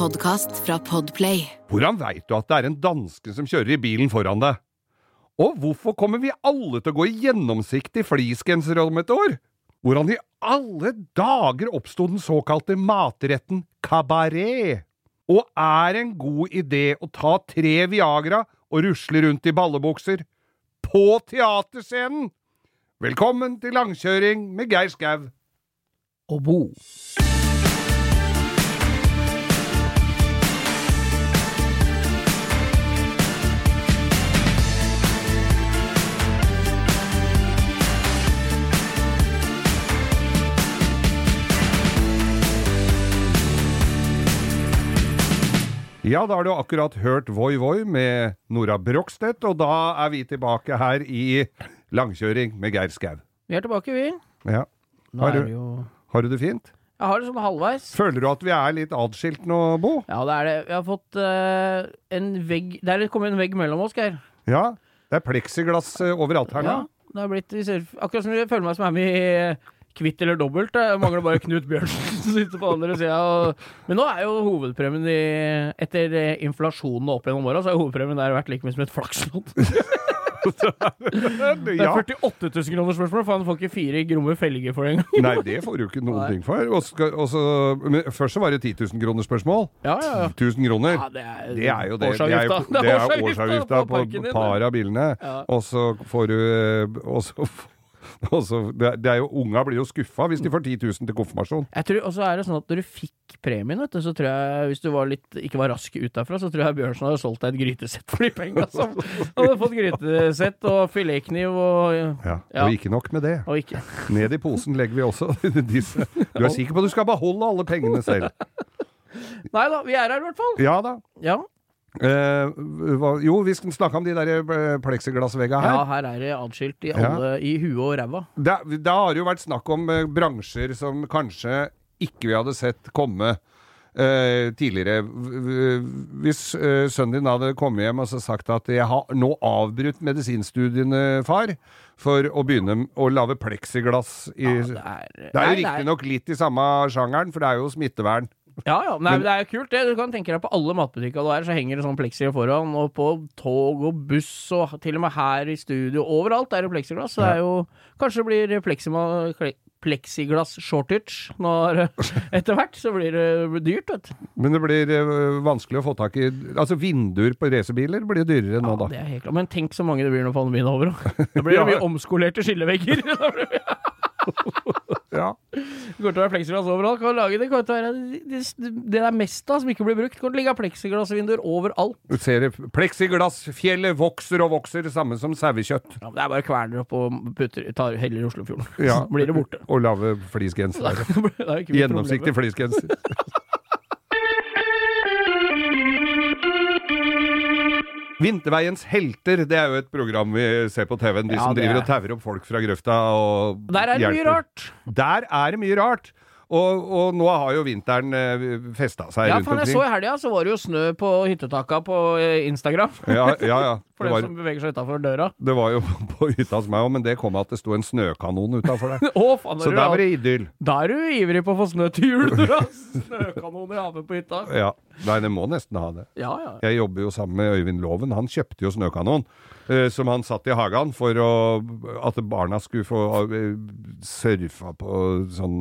podkast fra Podplay. Hvordan veit du at det er en danske som kjører i bilen foran deg? Og hvorfor kommer vi alle til å gå i gjennomsiktig fleecegenser om et år? Hvordan i alle dager oppsto den såkalte matretten kabaret? Og er en god idé å ta tre Viagra og rusle rundt i ballebukser? På teaterscenen! Velkommen til langkjøring med Geir Skau. og bo. Ja, da har du akkurat hørt Voi Voi med Nora Brokstedt, og da er vi tilbake her i langkjøring med Geir Skau. Vi er tilbake, vi. Ja. Nå Har er du- det jo Har du det fint? Jeg har det sånn halvveis. Føler du at vi er litt atskilt nå, Bo? Ja, det er det. Vi har fått eh, en vegg Det er kommet en vegg mellom oss, Geir. Ja. Det er pleksiglass eh, overalt her nå. Ja, det har blitt vi ser, Akkurat som jeg føler meg som er med i eh, Kvitt eller dobbelt. Det mangler bare Knut Bjørnsen som sitter på andre sida. Og... Men nå er jo hovedpremien i Etter eh, inflasjonen opp gjennom åra, så har hovedpremien der vært like mye som et flakslodd. Det er 48 000 kroner spørsmål, for han får ikke fire gromme felger for det engang. Nei, det får du ikke noen Nei. ting for. Også, også, først så var det 10 000 kroner spørsmål. Ja, ja, ja. 10 000 kroner. Ja, det er, Det er jo det. Det er, årsavgifta. det er årsavgifta på din, et par av bilene. Og så får du eh, og så, og så, det, er- det jo, Unga blir jo skuffa hvis de får 10 000 til konfirmasjon. Og så er det sånn at når du fikk premien, vet du, så tror jeg, hvis du var litt, ikke var rask utafra, så tror jeg Bjørnsen hadde solgt deg et grytesett for de penga. Han hadde fått grytesett og filetkniv og Ja, Ja. Og ikke nok med det. Og ikke Ned i posen legger vi også disse. Du er sikker på at du skal beholde alle pengene selv? Nei da, vi er her i hvert fall. Ja da. Ja. Eh, hva, jo, vi skal snakke om de der eh, pleksiglassveggene her. ja, her er det atskilt i Ja. i huet og ræva. Da, da har det jo vært snakk om uh, bransjer som kanskje ikke vi hadde sett komme Uh, tidligere. Hvis sønnen din hadde kommet hjem og så sagt at 'jeg har nå avbrutt medisinstudiene, far', for å begynne å lage pleksiglass i Ja, Det det er, jo det er- riktignok litt i samme sjangeren, for det er jo smittevern. Ja, ja. Nei, Men- det er jo kult, det. Du kan tenke deg på alle matbutikker du er, så henger det sånn plexi foran, og på tog og buss, og til og med her i studio. Overalt er det plexiglass. Så det er jo Kanskje det blir plexima, kle- plexiglass shortage når Etter hvert så blir det dyrt, vet du. Men det blir eh, vanskelig å få tak i Altså vinduer på racerbiler blir dyrere nå, Ja, da. det er helt klart. Men tenk så mange det blir når pandemien er over. Da blir det Ja. mye omskolerte skillevegger. Ja. Det kommer til å være pleksiglass overalt. Kan lage det, kommer til å være det, det, det er mest av som ikke blir brukt. Kommer til å ligge pleksiglassvinduer overalt. Du ser det. Pleksiglassfjellet vokser og vokser, samme som sauekjøtt. Ja, det er bare kverner opp og putter, tar, heller i Oslofjorden. Ja. Så blir det borte. Og lave er mitt Gjennomsiktig problem. Vinterveiens helter, det er jo et program vi ser på TV-en. De Ja, som driver er- og tauer opp folk fra grøfta og Der er det mye rart. Der er det mye rart. Og, og nå har jo vinteren eh, festa seg Ja, rundt faen, jeg så i helga, så var det jo snø på hyttetaka på eh, Instagram. Ja, ja, ja. For Det den var, som beveger seg utafor døra. det var jo på hytta hos meg òg, men det kom av at det sto en snøkanon utafor der. oh, faen, Så er der var det idyll. Da er du ivrig på å få snø til jul, du, da. Snøkanon i havet på hytta. Ja. Nei, det må nesten ha det. Ja, ja. Jeg jobber jo sammen med Øyvind Loven. Han kjøpte jo snøkanon. eh, Som han satt i hagen for å, at barna skulle få eh, surfa på sånn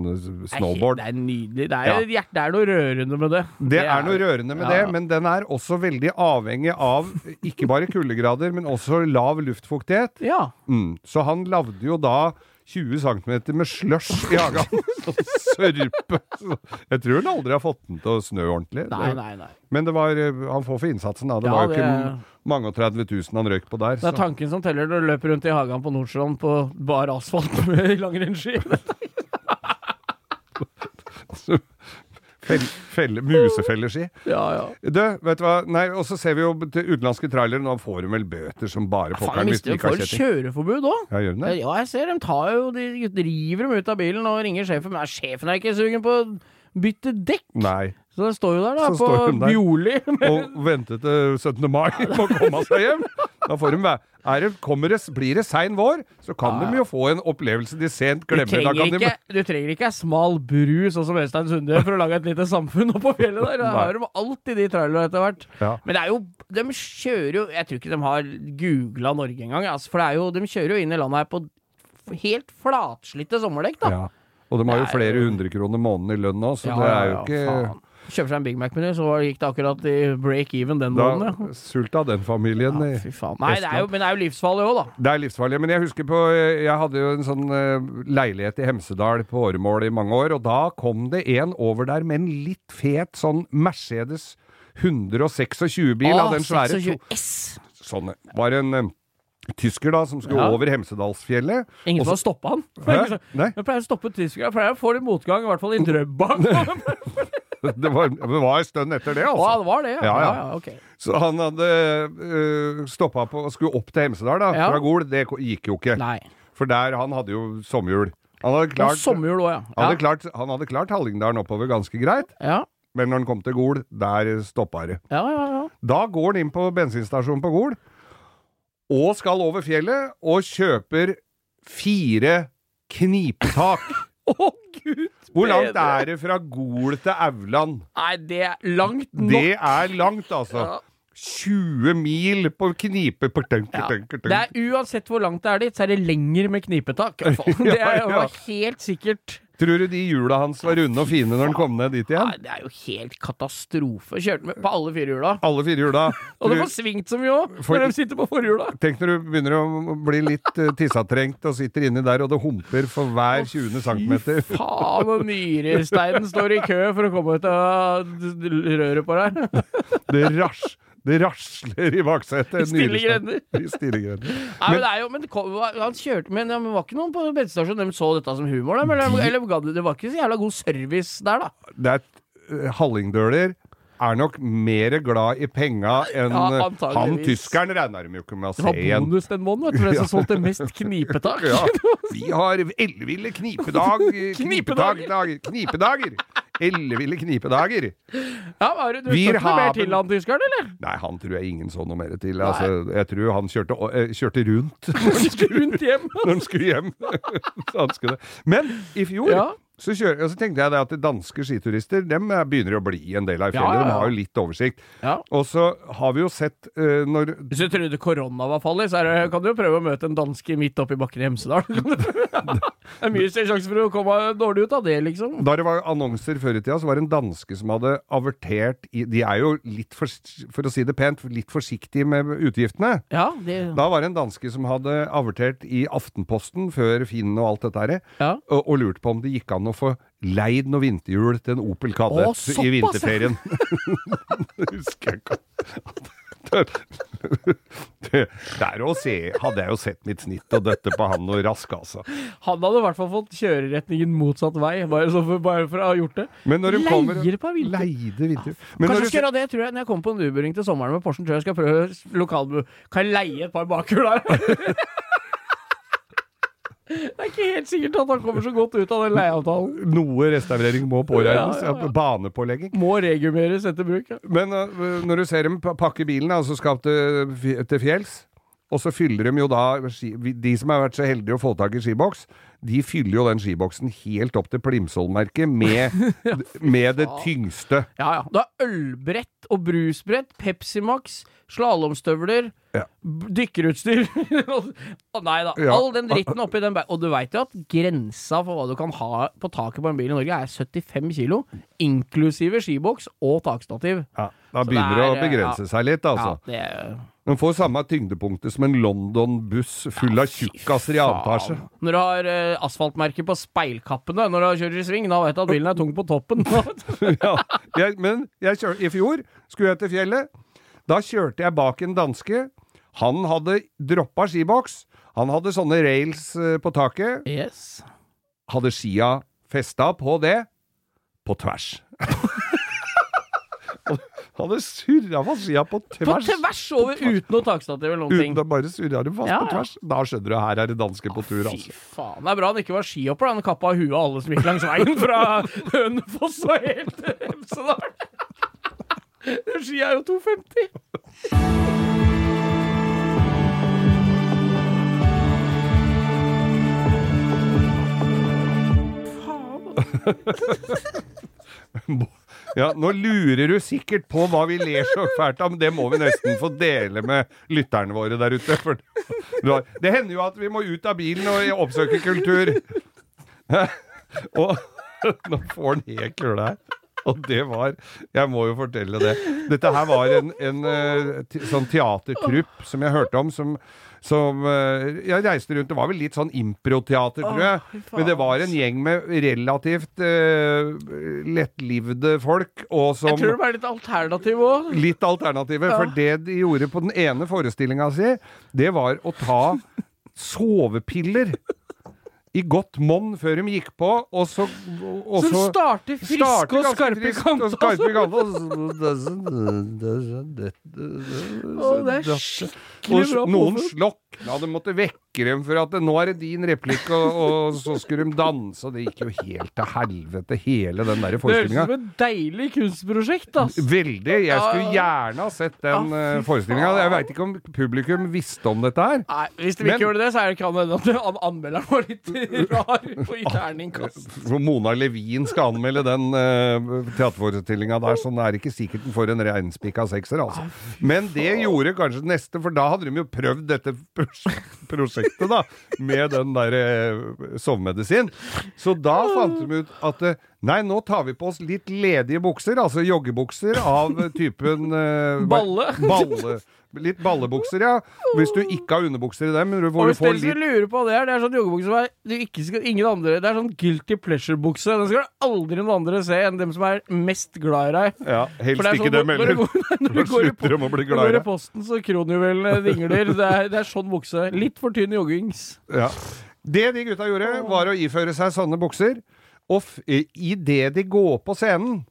snowboard. Det er nydelig. Det er, hjert- det er noe rørende med det. Det er noe rørende med ja. det, men den er også veldig avhengig av ikke bare kuldegrader, men også lav luftfuktighet. Ja. Mm. Så han lagde jo da 20 cm med slush i hagen. Sånn sørpe. Jeg tror han aldri har fått den til å snø ordentlig. Nei, nei, nei. Men det var, eh, han får for innsatsen, da. Det Ja, var jo det- ikke mange og 30 000 han røyk på der. Det er så- tanken som teller når du løper rundt i hagen på Nordstrand på bar asfalt med langrennsski. Fell, felle, musefelleski. Ja, ja. Du, vet du hva? Nei, og så ser vi jo til utenlandske trailere, nå får de vel bøter som bare pokkeren hvis de ikke har kjetting. kjøreforbud òg. Ja, gjør de det? Ja, jeg ser dem tar jo De driver dem ut av bilen og ringer sjefen. Men sjefen er ikke sugen på å bytte dekk! Nei. Så den står jo der, da, Så på der. Bjorli. Og venter til 17. mai på å komme seg hjem. Da får de væ- er det, kommer det, Blir det sein vår, så kan de jo få en opplevelse de sent glemmer. Du trenger, kan de, ikke, du trenger ikke smal bru sånn som Øystein Sunde for å lage et lite samfunn oppå fjellet der. Da har de alltid de trailerne etter hvert. Ja. Men det er jo De kjører jo Jeg tror ikke de har googla Norge engang, altså, for det er jo, de kjører jo inn i landet her på helt flatslitte sommerdekk, da. ja. Og de har jo er flere hundrekroner hundre kroner måneden i lønn nå, så Ja, det er jo ja, ikke faen. Kjøper seg en Big Mac-meny, så gikk det akkurat i break even den Da måneden, ja. Sulta den familien. ja. i- faen. Nei, det er jo, men det er jo livsfarlig òg, da. Det er livsfarlig. Men jeg husker på Jeg hadde jo en sånn eh, leilighet i Hemsedal på Åremål i mange år, og da kom det en over der med en litt fet sånn Mercedes 126-bil av den svære to, 26 S. Sånn. Var en eh, tysker da som skulle Ja. over Hemsedalsfjellet. Ingen som har stoppa han. Hæ? Nei, Jeg pleier å stoppe tyskere. Jeg pleier å få litt motgang, i hvert fall i Drøbak. Å, det var, det var en stund etter det, altså. det var det, ja. Ja, ja. ja, ok. Så han hadde uh, stoppa på skulle opp til Hemsedal, da, fra Gol. Det gikk jo ikke. Nei. For der, han hadde jo sommerhjul. Han hadde klart, sommerhjul også, ja. hadde klart, han hadde klart Hallingdalen oppover ganske greit, Ja. men når han kom til Gol, der stoppa det. Ja, ja, ja. Da går han inn på bensinstasjonen på Gol, og skal over fjellet, og kjøper fire knipetak. Å, gud Hvor langt er det fra Gol til Auland? Nei, det er langt nok. Det er langt, altså. Ja. 20 mil på knipe Ja. Det er Uansett hvor langt det er dit, så er det lenger med knipetak. i hvert fall. Det er jo helt sikkert. Tror du de hjula hans var runde og fine når han kom ned dit igjen? Nei, det er jo helt katastrofe. Kjørte med på alle fire hjula. Alle fire hjula. Og det var svingt så mye òg, når de sitter på forhjula. Tenk når du begynner å bli litt uh, og sitter inni der, og det humper for hver 20 cm. Fy faen, og nyresteinen står i kø for å komme ut av røret på deg. Det, ras, det rasler i baksetet. I stille grender. I stille grender. Nei, men det er jo, men han kjørte Men det var ikke noen på bensinstasjonen de så dette som humor, da, eller, eller det- det var ikke så jævla god service der, da. Det er et, uh, Hallingdøler er nok mer glad i penga enn Ja, uh, han tyskeren regner de jo ikke med å Det var bonus den måneden, vet du, for den som solgte mest knipetak. Ja. Vi har elleville knipedag, knipedager, knipedager. Elleville knipedager. Ja, var det, du så ikke noe mer til han tyskeren, eller? Nei, han tror jeg ingen så noe mer til. Altså, jeg tror han kjørte, eh, kjørte rundt Rundt hjem. når han skulle hjem. Han skulle. Men i fjor Ja. Så, kjører, så tenkte jeg at danske skiturister dem eh, begynner å bli en del av Ja, fjellet. ja, ja. De har jo litt oversikt. Ja. Og så har vi jo sett uh, når Hvis du trodde korona var farlig, så det, kan du jo prøve å møte en danske midt oppi bakken i Hemsedal. det er mye større sjanse for å komme dårlig ut av det, liksom. Da det var annonser før i tida, så var det en danske som hadde avertert i De er jo litt, for, for å si det pent, litt forsiktige med utgiftene. Ja, det Da var det en danske som hadde avertert i Aftenposten før Finn og alt dette her, Ja. og, og lurte på om det gikk an å få leid noe vinterhjul til en Opel Kadett Å, i vinterferien. husker jeg ikke. Det, det, der å se, hadde jeg jo sett mitt snitt og dette på han og rask, altså. Han hadde i hvert fall fått kjøreretningen motsatt vei, bare, så for, bare for å ha gjort det. Men når de kommer Leier på vinter. Leide vinterhjul. Men Kanskje jeg du skal gjøre det, tror jeg. Når jeg kommer på en Ubering til sommeren med Porschen, tror jeg skal prøve lokalbu. Kan jeg leie et par bakhjul der? Det er ikke helt sikkert at han kommer så godt ut av den leieavtalen. Noe restaurering må påregnes. Ja, ja, ja. Banepålegging. Må reguleres etter bruk. Ja. Men uh, når du ser dem pa- pakke bilen, altså skal til, til fjells, og så fyller de jo da De som har vært så heldige å få tak i skiboks, de fyller jo den skiboksen helt opp til Plimsoll-merket med, med det tyngste. Ja, ja. Du har ølbrett og brusbrett, Pepsi Max, slalåmstøvler, Ja. dykkerutstyr Nei da. Ja. All den dritten oppi den Og du veit jo at grensa for hva du kan ha på taket på en bil i Norge, er 75 kilo, inklusive skiboks og takstativ. Ja, da Så begynner det er, å begrense begrense seg litt, altså. Ja, er De får samme tyngdepunktet som en London-buss full av tjukkaser i avtasje. Når du har uh, asfaltmerker på speilkappene når du kjører i sving, da vet du at bilen er tung på toppen. ja, jeg, men jeg kjør, i fjor skulle jeg til fjellet. Da kjørte jeg bak en danske. Han hadde droppa skiboks. Han hadde sånne rails eh, på taket. yes. Hadde skia festa på det på tvers. Han hadde surra fascia på tvers. På tvers over, på tvers. uten noe takstativ eller noen. Uten å bare surra dem fast ja, på tvers. Da skjønner du, her er det danske på tur, altså. Fy faen. Det er bra han ikke var skihopper, han kappa huet av alle som gikk langs veien fra Hønefoss og helt til Hemsedal. Skia er jo 2,50. Faen. Ja, nå lurer du sikkert på hva vi ler så fælt av, men det må vi nesten få dele med lytterne våre der ute. For det hender jo at vi må ut av bilen og oppsøke kultur. Og nå får han helt kløla her. Og det var Jeg må jo fortelle det. Dette her var en, en eh, sånn teatertrupp som jeg hørte om, som, som eh, Jeg reiste rundt Det var vel litt sånn improteater, tror jeg. fy Men det var en gjeng med relativt uh, lettlivde folk, og som Jeg tror det var litt alternativ òg. Litt alternativet. For det de gjorde på den ene forestillinga si, det var å ta sovepiller i godt monn før de gikk på, og så og Som så- starter friske starter og skarpe i kantene. det er skikkelig bra noen påfunn. Slokna, hadde måtte vekke dem for at nå er det din replikk, og, og så skulle de danse, og det gikk jo helt til helvete, hele den der Det høres ut som et deilig kunstprosjekt, ass. Veldig. Jeg skulle gjerne ha sett den Ja, uh, forestillinga. Jeg veit ikke om publikum visste om dette her. Nei, Hvis de Men- ikke gjorde det, så er det kan hende at an- anmelderen var litt rar på terningkast. Mona Levin skal anmelde den uh, teaterforestillinga der, så det er ikke sikkert den får en reinspikka sekser, altså. Men det gjorde kanskje neste, for da hadde de jo prøvd dette prosjektet, da, med den der sovemedisin. Så da fant de ut at uh, Nei, nå tar vi på oss litt ledige bukser, altså joggebukser av typen uh, Balle. balle. Litt ballebukser, ja. Hvis du ikke har underbukser i dem, du får, hvis du litt lurer på det her, det er sånn joggebukse som du ikke skal, ingen andre Det er sånn guilty pleasure-bukse. Den skal aldri noen andre se enn dem som er mest glad i deg. Ja, helst det er ikke sånn dem heller. du går- når du går i i du posten, så kronjuvelene dingler. Det er, det er sånn bukse. Litt for tynn joggings. Ja. Det de gutta gjorde, var å iføre seg sånne bukser, og i idet de går på scenen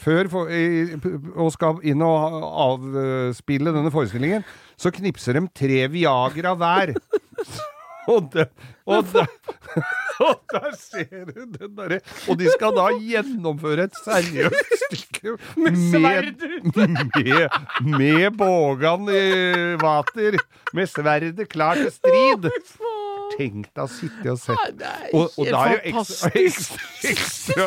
før for, i, og skal inn og avspille denne forestillingen, så knipser de tre Viagra hver. Og, det, og, de, og der ser du den derre Og de skal da gjennomføre et seriøst stykke Med sverd ute. med, med bågan i vater, med sverdet klar til strid. Tenk deg å sitte og se er og, og da er det jo ekstra, ekstra,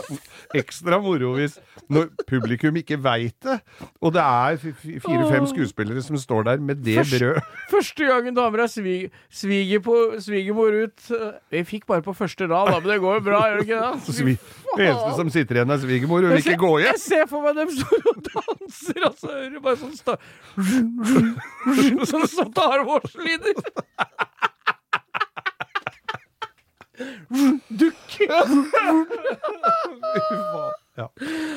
ekstra, moro hvis når publikum ikke veit det, og det er fire-fem skuespillere som står der med det brød Første gangen damer er svig, sviger på, svigermor ut øh, Vi fikk bare på første rad, da, men det går jo bra, gjør det ikke det? Svi, Det eneste som sitter igjen, er svigermor, hun vil ikke gå Jeg ser for meg dem står og danser, og så hører du bare sånn sta... Sånn som tar vårslyder. Dukk! Ja.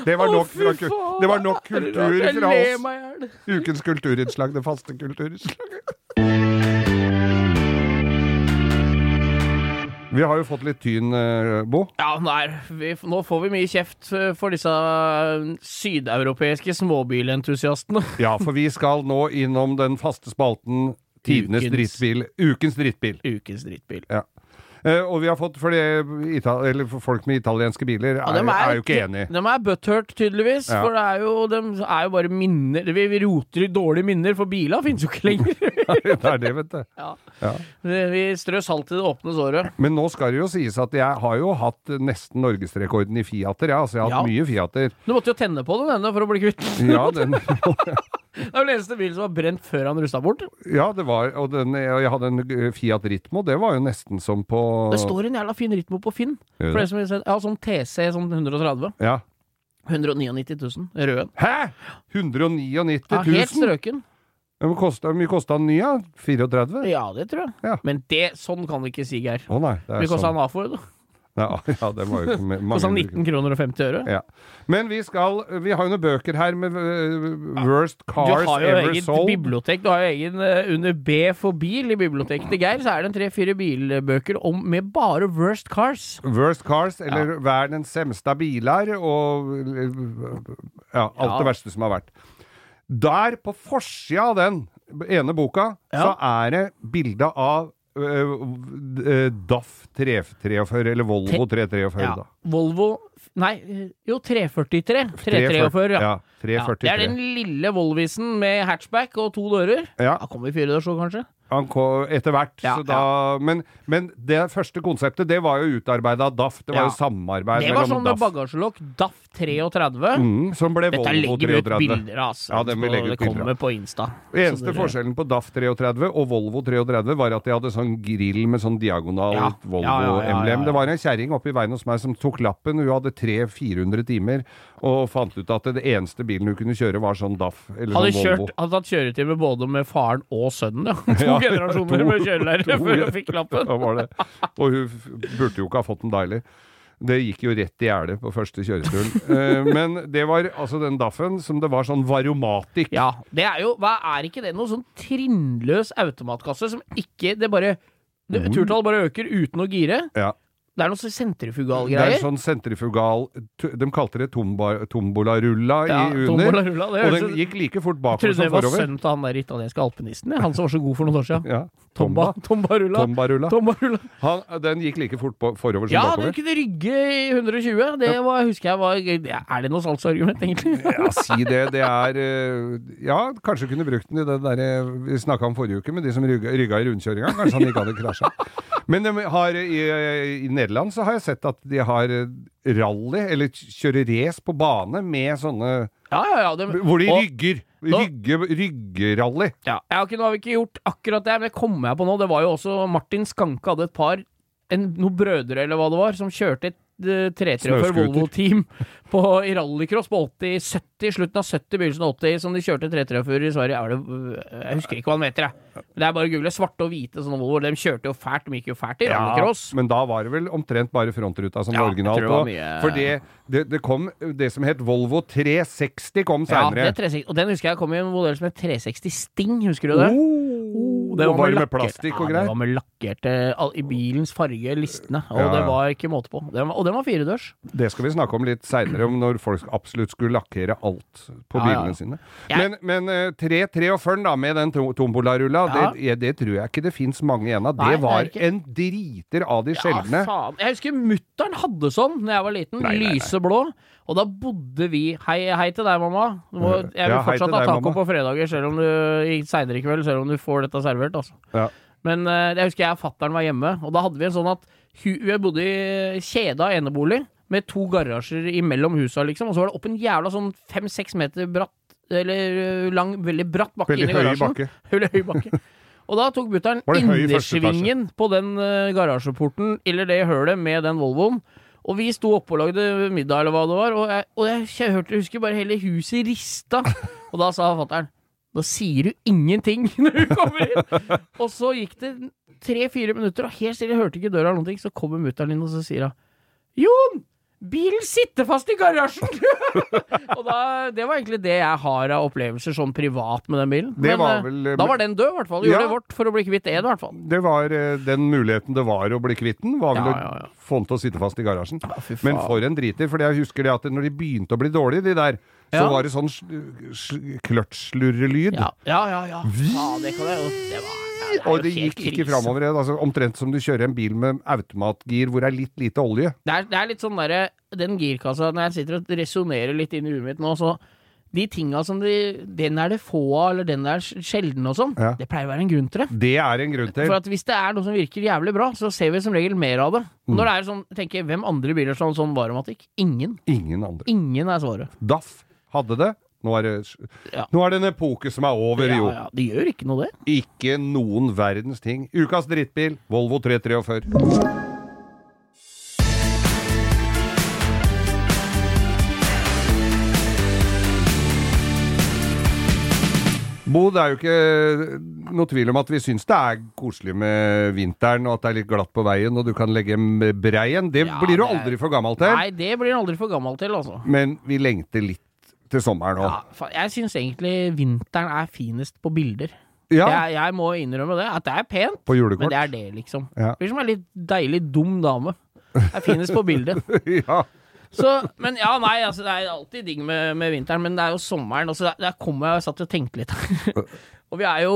Det var nok, fra, det var nok kultur fra oss. Ukens kulturinnslag, det faste kulturinnslaget. Vi har jo fått litt tyn, eh, Bo. Ja, nei, vi, nå får vi mye kjeft øh, for disse øh, sydeuropeiske småbilentusiastene. Ja, for vi skal nå innom den faste spalten Tidenes drittbil. Ukens drittbil. Ukens drittbil. Ja. Eh, og vi har fått for, det, eller folk med italienske biler er, ja, er jo ikke enig. De er butthurt, tydeligvis. Ja. For det er jo, de er jo bare minner Vi, vi roter i dårlige minner, for biler finnes jo ikke lenger. det er det, vet du. ja. Ja. Vi strør salt i det åpne såret. Men nå skal det jo sies at jeg har jo hatt nesten norgesrekorden i Fiater. Ja. Altså, jeg har hatt mye Fiater. Du måtte jo tenne på den ennå for å bli kvitt den. Ja, den, Det er den eneste bilen som var brent før han rusta bort. ja, det var Og den, og jeg hadde en Fiat Ritmo. Det var jo nesten som på Det står en jævla fin Ritmo på Finn. For det? som jeg ja, sånn TC sånn 130. Ja. 199 000. Røden. Hæ?! 199 000? Ja, helt strøken. Hvor mye kosta den nye? da? 34? Ja, det tror jeg. Ja. Men det, sånn kan det ikke si, Geir. Å nei. Det er kosta sånn. en AFO, da. Ja, ja, det var jo mange Kosta 19 kroner og 50 øre. Ja. Men vi skal Vi har jo noen bøker her med uh, Worst Du har jo Ever eget Sold. bibliotek. Du har jo egen uh, Under B for bil i biblioteket til Geir, så er det en tre-fire bilbøker om, med bare worst cars. Worst Cars, eller ja. verdens semste biler, og ja, alt Ja. det verste som har vært. Der, på forsida av den ene boka, så er det bilde av DAF 343, eller Volvo 343, Ja. da. Volvo Nei, eh, jo, 343. 343, ja. ja. Ja, det er den lille Volvisen med hatchback og to dører. Ja. Da kommer vi firedørs òg, kanskje. Han kom etter hvert. Ja, så da, men, men det første konseptet, det var jo utarbeida av DAF. Det var Ja. jo samarbeid Det var sånn med bagasjelokk. DAF 33. Mm, som ble Dette Volvo legger vi ut bilder av, altså. Ja, det, vi legge ut det bilder kommer på Insta. Eneste dere- forskjellen på DAF 33 og Volvo 33 var at de hadde sånn grill med sånn diagonal Ja. Ja, ja, ja, Volvo-emblem. ja, ja. Det var en kjerring oppe i veien hos meg som tok lappen. Hun hadde 300-400 timer og fant ut at det eneste bilen hun kunne kjøre var sånn DAF eller Hadde sånn kjørt, Volvo. hadde tatt kjøretime både med faren og sønnen, ja. Generasjoner to- med kjørelærer før hun fikk lappen. Ja, var det. Og hun burde jo ikke ha fått den deilig. Det gikk jo rett i gjerdet på første kjøreturen. Eh, Men det var altså den Daffen som det var sånn varomatikk. Ja, det er jo Hva er ikke det? Noe sånn trinnløs automatkasse som ikke Det bare det. Turtallet bare øker uten å gire. Ja. Det er noe så Det er sentrifugalgreier. sånn sentrifugal De kalte det tomba, tombolarulla Ja, i tombola under. rulla, det Og den gikk like fort bakover Jeg bakover trodde det var sønnen til han der italienske alpinisten. Han som var så god for noen år siden. Ja. Tomba. Tomba. Tombarulla. Tombarulla. Tombarulla. Han, den gikk like fort forover som Ja, den kunne rygge i 120. Det var, husker jeg var Er det noe salgsargument, egentlig? Ja, si det. Det er eh, Ja, kanskje kunne brukt den i det derre vi snakka om forrige uke, med de som rygga, rygga i rundkjøringa. Kanskje han ikke hadde krasja. Men de har, i, i Nederland så har jeg sett at de har eh, rally, eller kjører race på bane med sånne Ja, ja, ja. Det, Hvor de og- rygger. Rygge, ryggerally. Ja, ikke, nå har vi ikke gjort akkurat det, men det kommer jeg på nå. Det var jo også Martin Skanke hadde et par en, Noen brødre, eller hva det var, som kjørte et 343 Snøscooter. Volvo-team på- i rallycross på 80, 70, slutten av 70, begynnelsen av 80, som de kjørte 343 i Sverige. Er det, jeg husker ikke hva den heter, jeg. Men Det er bare å google. Svarte og hvite sånne Volvoer. De kjørte jo fælt. De gikk jo fælt i rallycross. men da var det vel omtrent bare frontruta som Ja, originalt. det var mye- For det, det, det kom Det som het Volvo 360 kom Ja, seinere. det er 360, og den husker jeg kom i en modell som het 360 Sting, husker du det? Oh, Det var med plastikk og ja. Det var med lakkerte all, I bilens farge, listene. Og Ja, det var ikke måte på. Den var, og den var firedørs. Det skal vi snakke om litt seinere, om når folk absolutt skulle lakkere alt på Ja, bilene sine. Men, men eh, 343 da, med den to- tombolarulla, det, det tror jeg ikke det fins mange igjen av. Det Nei, var det en driter av de sjeldne. Faen. Jeg husker mutter'n hadde sånn da jeg var liten. Nei, nei. Lyseblå. Og da bodde vi Hei, hei til deg, mamma. Må, jeg vil fortsatt ha taco på fredager selv om du seinere i kveld, selv om du får dette servert, altså. Ja. Men eh, jeg husker jeg og fatter'n var hjemme, og da hadde vi en sånn at vi bodde i kjeda enebolig med to garasjer imellom husa, liksom, og så var det opp en jævla sånn fem-seks meter bratt, eller eh, lang, veldig bratt bakke Veldig inn i garasjen. bakke. Veldig høy bakke. Og da tok mutter'n innersvingen på den eh, garasjeporten, eller det hølet, med den Volvoen. Og vi sto oppe og lagde middag, eller hva det var, og jeg, og jeg, jeg hørte, husker bare hele huset rista. Og da sa fatter'n Nå sier du ingenting når du kommer inn! Og så gikk det tre-fire minutter, og helt stille, hørte ikke døra eller ting. så kommer mutter'n inn, og så sier hun Jon! Bilen sitter fast i garasjen! og da, det var egentlig det jeg har av opplevelser sånn privat med den bilen. Det Men, var eh, vel, eh, da var den død, i hvert fall. Gjorde Ja. det vårt for å bli kvitt en, i hvert fall. Det var eh, den muligheten det var å bli kvitt den, var vel Ja, ja, ja. å få den til å sitte fast i garasjen. Ja, Men for en driter, for jeg husker det at når de begynte å bli dårlige, de der, så Ja. var det sånn kløtsjlurrelyd. Ja, ja, ja. ja. ja det kan jeg jo Det var ja, er Og det gikk ikke framover. Altså, omtrent som du kjører en bil med automatgir hvor det er litt lite olje. Det er, det er litt sånn derre Den girkassa, når jeg sitter og resonnerer litt inn i huet mitt nå, så de tinga som de Den er det få av, eller den er sjelden og sånn, Ja. det pleier å være en grunn til det. Det er en grunn til. For at hvis det er noe som virker jævlig bra, så ser vi som regel mer av det. Mm. Når det er sånn, tenker jeg, Hvem andre biler som har sånn varomatikk? Ingen. Ingen andre. Ingen er svaret. DAF hadde det. Nå er det, Ja. nå er det en epoke som er over, jo. Ja, ja, det gjør ikke noe, det. Ikke noen verdens ting. Ukas drittbil, Volvo 343. Bo, det er jo ikke noe tvil om at vi syns det er koselig med vinteren, og at det er litt glatt på veien, og du kan legge breien. Det Ja, blir du aldri for gammel til. Nei, det blir du aldri for gammel til, altså. Men vi lengter litt til sommeren òg. Ja, jeg syns egentlig vinteren er finest på bilder. Ja, Jeg, jeg må innrømme det, at det er pent, på men det er det, liksom. Ja. Blir som en litt deilig dum dame. Det er finest på bildet. ja. Så, men ja, nei, altså, det er alltid digg med, med vinteren, men det er jo sommeren. Altså, der, der kommer jeg og satt og tenkte litt. og vi er jo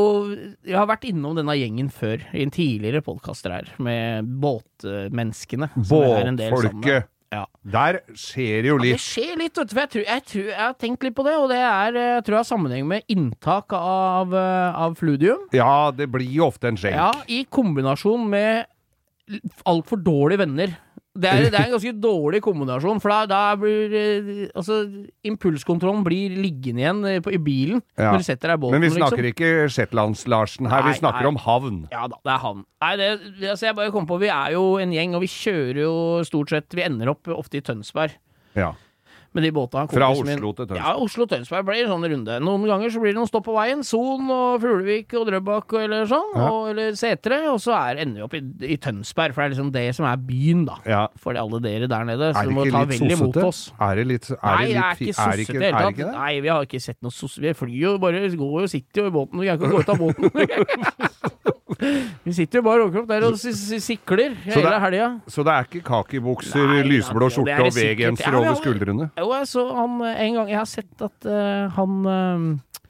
Vi har vært innom denne gjengen før, i en tidligere podkaster her, med båtmenneskene. som en del. Båtfolket. Ja. Der skjer det jo Ja, det skjer litt, vet du. For jeg, tror, jeg, tror, jeg har tenkt litt på det, og det er, eh, jeg tror jeg har sammenheng med inntak av, eh, av fludium. Ja, det blir jo ofte en skjenk. Ja, i kombinasjon med altfor dårlige venner. Det er, det er en ganske dårlig kombinasjon, for da, da blir eh, Altså, impulskontrollen blir liggende igjen eh, på, i bilen Ja. når du setter deg i båten, Men vi liksom. snakker ikke Shetlands-Larsen her, Nei, vi snakker nei. om havn. Ja da, det er havn. Nei, det, det- altså jeg bare kom på, vi er jo en gjeng, og vi kjører jo stort sett Vi ender opp ofte i Tønsberg Ja. Med de båtene. Fra Oslo min- Oslo til Tønsberg. Ja, Oslo-Tønsberg blir en sånn runde. Noen ganger så blir det noen stopp på veien. Son og Fuglevik og Drøbak og eller sånn. Ja. Og, eller Setre. Og så er, ender vi opp i, i Tønsberg, for det er liksom det som er byen, da. ja. For alle dere der nede. Så du må ta litt imot sossete? oss. Er det litt er Nei, det, er ikke sossete i det hele tatt. Nei, vi har ikke sett noe sossete Vi flyr jo bare, går jo, sitter jo i båten. Vi kan ikke gå ut av båten. vi sitter jo bare overkropp der og sikler Så hele det- helga. Så det er ikke kakibukser, lyseblå skjorte og. V-genser over skuldrene? Jo, jeg så han eh, en gang Jeg har sett at uh, han uh,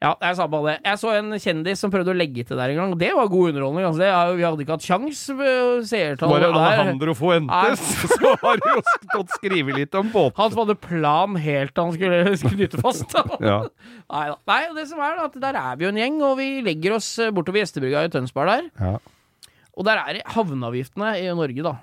Ja, jeg sa bare det. Jeg så en kjendis som prøvde å legge til der en gang, det var god underholdning. Altså, det, er vi hadde ikke hatt kjangs seertall seertallet Var der. Alejandro Fuentes, så har du jo stått skrevet litt om båten. Han som hadde plan helt til han skulle, knytte fast. Ja. Nei da. Nei, det som er da, at der er vi jo en gjeng, og vi legger oss bortover gjestebrygga i Tønsberg der. Ja. Og der er havneavgiftene i Norge, da.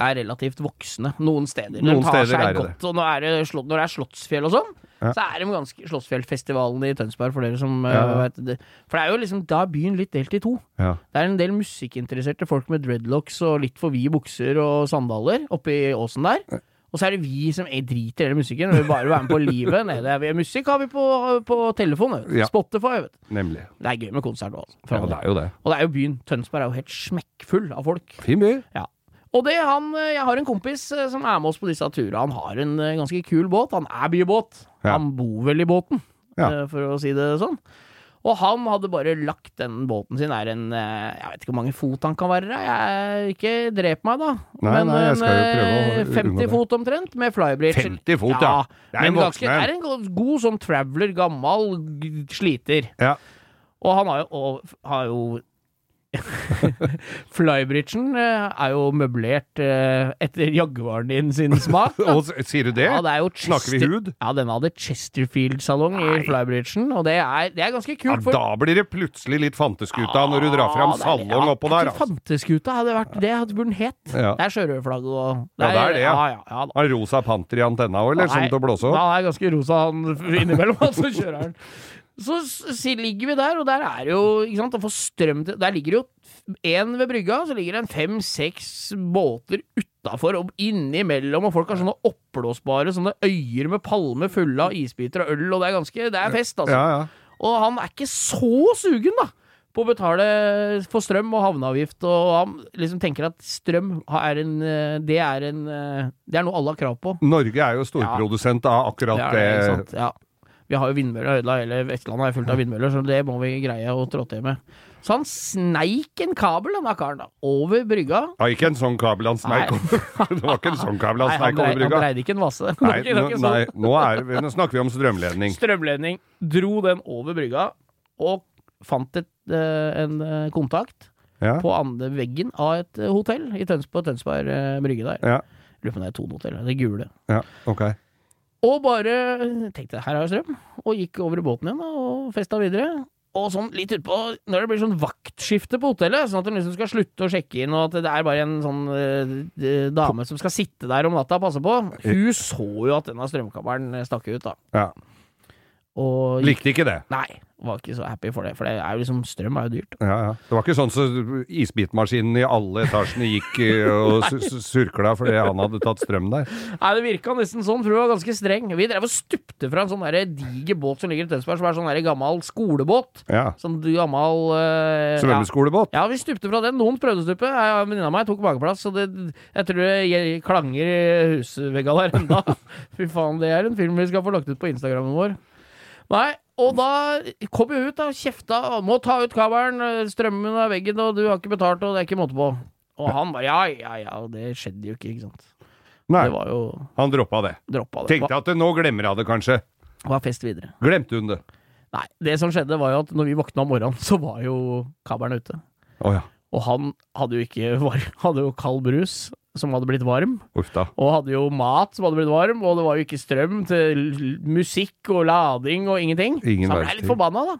Er relativt voksne noen steder. Noen De tar steder seg er det godt, Og når, er det slott, når det er Slottsfjell og sånn, Ja. så er det ganske Slottsfjellfestivalen i Tønsberg, for dere som eh, Ja. vet det. For det er jo liksom Da er byen litt delt i to. Ja. Det er en del musikkinteresserte folk med dreadlocks og litt for vide bukser og sandaler oppi åsen der. Og så er det vi som eh, driter i hele musikken vi vil bare være med på livet. nede. Vi- Musikk har vi på, på telefon. Ja. Spotify. Vet. Nemlig. Det er gøy med konsert òg. Ja, det. Og det er jo byen. Tønsberg er jo helt smekkfull av folk. Fin by. Og det han eh, Jeg har en kompis eh, som er med oss på disse turene. Han har en eh, ganske kul båt. Han er bybåt. Ja. Han bor vel i båten, Ja. for å si det sånn. Og han hadde bare lagt den båten sin er en Jeg vet ikke hvor mange fot han kan være. Jeg, ikke drep meg, da. Nei, nei, jeg skal jo en, prøve å eh, unngå 50 det. fot omtrent, med flybridge. 50 fot, ja. Det er en ganske, er en god, god sånn traveler, gammel sliter. Ja. Og han har jo, og, har jo Flybridgen eh, er jo møblert eh, etter Jaguaren din sin smak. Og sier du det? Ja, det er Snakker vi hud? Ja, den hadde Chesterfield-salong i. Flybridgen, og det er, det er ganske Ja, kult. for- da blir det plutselig litt fanteskuta når du drar fram Ja, det er- oppå der. Altså. Fanteskuta hadde vært det burde den het. Ja. Det er sjørøverflagget og Ja, det er det, ja. Ja, ja, ja. Har rosa panter i antenna òg, eller? Nei, sånn til å blåse opp? Han er ganske rosa, han innimellom, han som kjører den. Så ligger vi der, og der er jo ikke sant, å få strøm til Der ligger jo én ved brygga, så ligger det en fem-seks båter utafor og innimellom, og folk har sånne oppblåsbare sånne øyer med palmer fulle av isbiter og øl, og det er ganske Det er fest, altså. Ja, ja. Og han er ikke så sugen, da. På å betale for strøm og havneavgift, og han liksom tenker at strøm er en eh, Det er en eh, Det er noe alle har krav på. Norge er jo storprodusent av akkurat Det er det, det. Ja. Vi har jo vindmøller, ødela hele Vestlandet er fullt av vindmøller, så det må vi greie å trå til med. Så han sneik en kabel, denne karen, da, over brygga. Ja, ikke en sånn kabel han sneik Nei. over. Det var ikke en sånn kabel han Nei, han, sneik over brygga. han dreide ikke en vasse. Nei, nå, nei, sånn. nå, er, nå snakker vi om strømledning. Strømledning. Dro den over brygga, og fant et, eh, en eh, kontakt Ja. på andre veggen av et eh, hotell i Tønsberg, på Tønsberg brygge der. Ja. Lurer på om det er Tone hotell, det gule. ja, ok. Og bare tenkte her har jeg strøm, og gikk over i båten igjen og festa videre. Og sånn litt utpå, når det blir sånn vaktskifte på hotellet, sånn at de liksom skal slutte å sjekke inn, og at det er bare en sånn eh, dame som skal sitte der om natta og passe på, hun så jo at denne strømkabelen stakk ut, da. Ja. Og Likte ikke det. Nei, var ikke så happy for det, for det er jo liksom, strøm er jo dyrt. Ja, ja. Det var ikke sånn så isbitmaskinen i alle etasjene gikk eh, og su- su- surkla fordi han hadde tatt strøm der. Nei, det virka nesten sånn, for hun var ganske streng. Vi drev og stupte fra en sånn diger båt som ligger i Tønsberg, som er sånn gammel skolebåt. Ja. Sånn gammel uh, Svømmeskolebåt. Ja, vi stupte fra den. Noen prøvde å stupe. Jeg- En venninne av meg tok mageplass, så det, jeg tror det klanger i husveggene der enda. Fy faen, det er en film vi skal få lagt ut på Instagrammen vår. Nei, og da kom jeg ut da, kjefta. 'Må ta ut kabelen, strømmen av veggen, og du har ikke betalt, og det er ikke måte på'. Og han bare ja, ja, ja. Og det skjedde jo ikke, ikke sant. Nei, Det var jo han droppa det. droppa det. Tenkte at nå glemmer jeg det kanskje. Var, var fest videre. Glemte hun det? Nei, det som skjedde var jo at når vi våkna om morgenen, så var jo kabelen ute. Oh, ja. Og han hadde jo ikke var, hadde jo kald brus, som hadde blitt varm. Og hadde jo mat som hadde blitt varm, og det var jo ikke strøm til musikk og lading og ingenting. Ingen så han ble litt forbanna, da.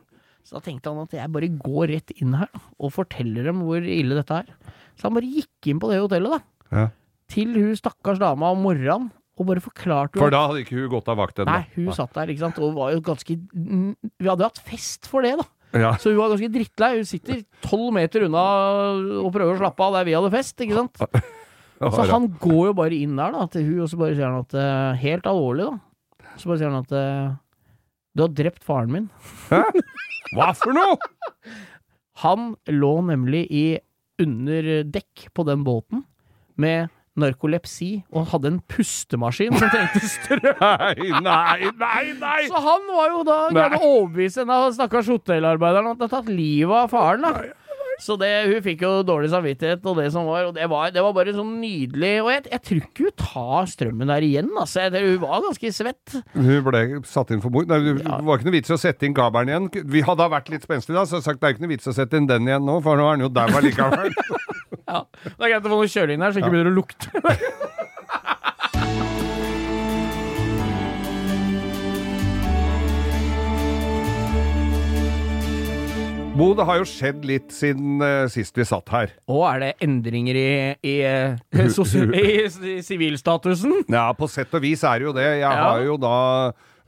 Så da tenkte han at jeg bare går rett inn her og forteller dem hvor ille dette er. Så han bare gikk inn på det hotellet, da. Ja. Til hun stakkars dama om morgenen, og bare forklarte For da hadde ikke hun gått av vakt ennå. Nei, hun satt der, ikke sant, og var jo ganske Vi hadde hatt fest for det, da. Ja. Så hun var ganske drittlei. Hun sitter tolv meter unna og prøver å slappe av der vi hadde fest, ikke sant. Så han går jo bare inn der da til hun, og så bare sier han at eh, Helt alvorlig, da. Så bare sier han at eh, Du har drept faren min. Hæ? Hva for noe?! Han lå nemlig i under dekk på den båten med narkolepsi og hadde en pustemaskin som trengte strøm. Nei, nei, nei! nei. Så han var jo da greid å overbevise en av stakkars hotellarbeideren at det hadde tatt livet av faren. da så det, hun fikk jo dårlig samvittighet og det som var, og det var, det var bare sånn nydelig. Og jeg, jeg tror ikke hun tar strømmen der igjen, altså. Jeg, hun var ganske svett. Hun ble satt inn for mord. Nei, det var ikke noe vits i å sette inn gabelen igjen. Vi hadde vært litt spenstige da, så jeg har sagt det er ikke noe vits i å sette inn den igjen nå, for nå er den jo der likevel. Ja. Det er greit å få noe kjøling der, så ikke begynner å lukte. Bo, det har jo skjedd litt siden uh, sist vi satt her. Å, er det endringer i, i, uh, sosi- i sivilstatusen? Ja, på sett og vis er det jo det. Jeg Ja. har jo da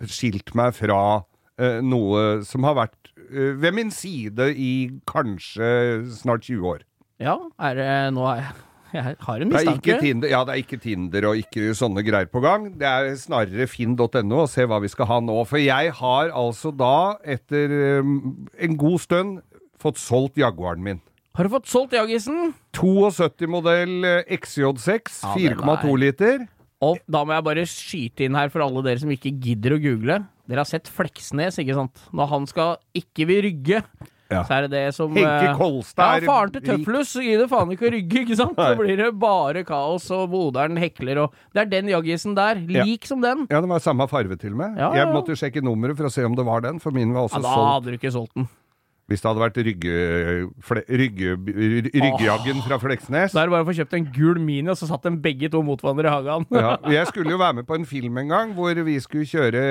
skilt meg fra uh, noe som har vært eh, ved min side i kanskje snart 20 år. Ja, er det Nå er jeg Jeg har en Det er ikke. Tinder, ja, det er ikke Tinder og ikke sånne greier på gang. Det er snarere finn.no og se hva vi skal ha nå. For jeg har altså da, etter um, en god stund, fått solgt Jaguaren min. Har du fått solgt Jaggisen? 72-modell XJ6, Ja, 4,2 er- liter. Og da må jeg bare skyte inn her for alle dere som ikke gidder å google. Dere har sett Fleksnes, ikke sant? Når han skal ikke vil rygge, Ja. så er det det som Henke eh, Kolstad Ja, faren til Tøflus gir det faen ikke å rygge, ikke sant? Så blir det bare kaos, og moderen hekler og Det er den Jaggisen der. Ja. Lik som den. Ja, den var samme farve til og med. Ja, ja, Jeg ja. måtte sjekke nummeret for å se om det var den, for min var Ja, da solgt. hadde du ikke solgt den. Hvis det hadde vært ryggejaggen fra Fleksnes. Da er det bare å få kjøpt en gul Mini, og så satt dem begge to mot hverandre i hagen. Ja, jeg skulle jo være med på en film en gang hvor vi skulle kjøre